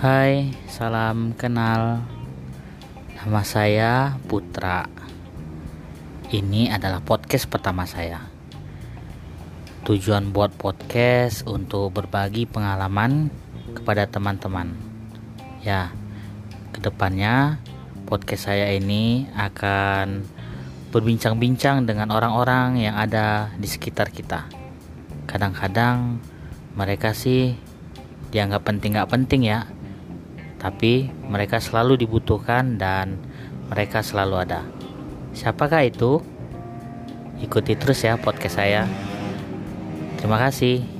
Hai, salam kenal. Nama saya Putra. Ini adalah podcast pertama saya. Tujuan buat podcast untuk berbagi pengalaman kepada teman-teman. Ya, ke depannya podcast saya ini akan berbincang-bincang dengan orang-orang yang ada di sekitar kita. Kadang-kadang mereka sih dianggap penting gak penting ya, tapi mereka selalu dibutuhkan dan mereka selalu ada. Siapakah itu? Ikuti terus ya podcast saya. Terima kasih.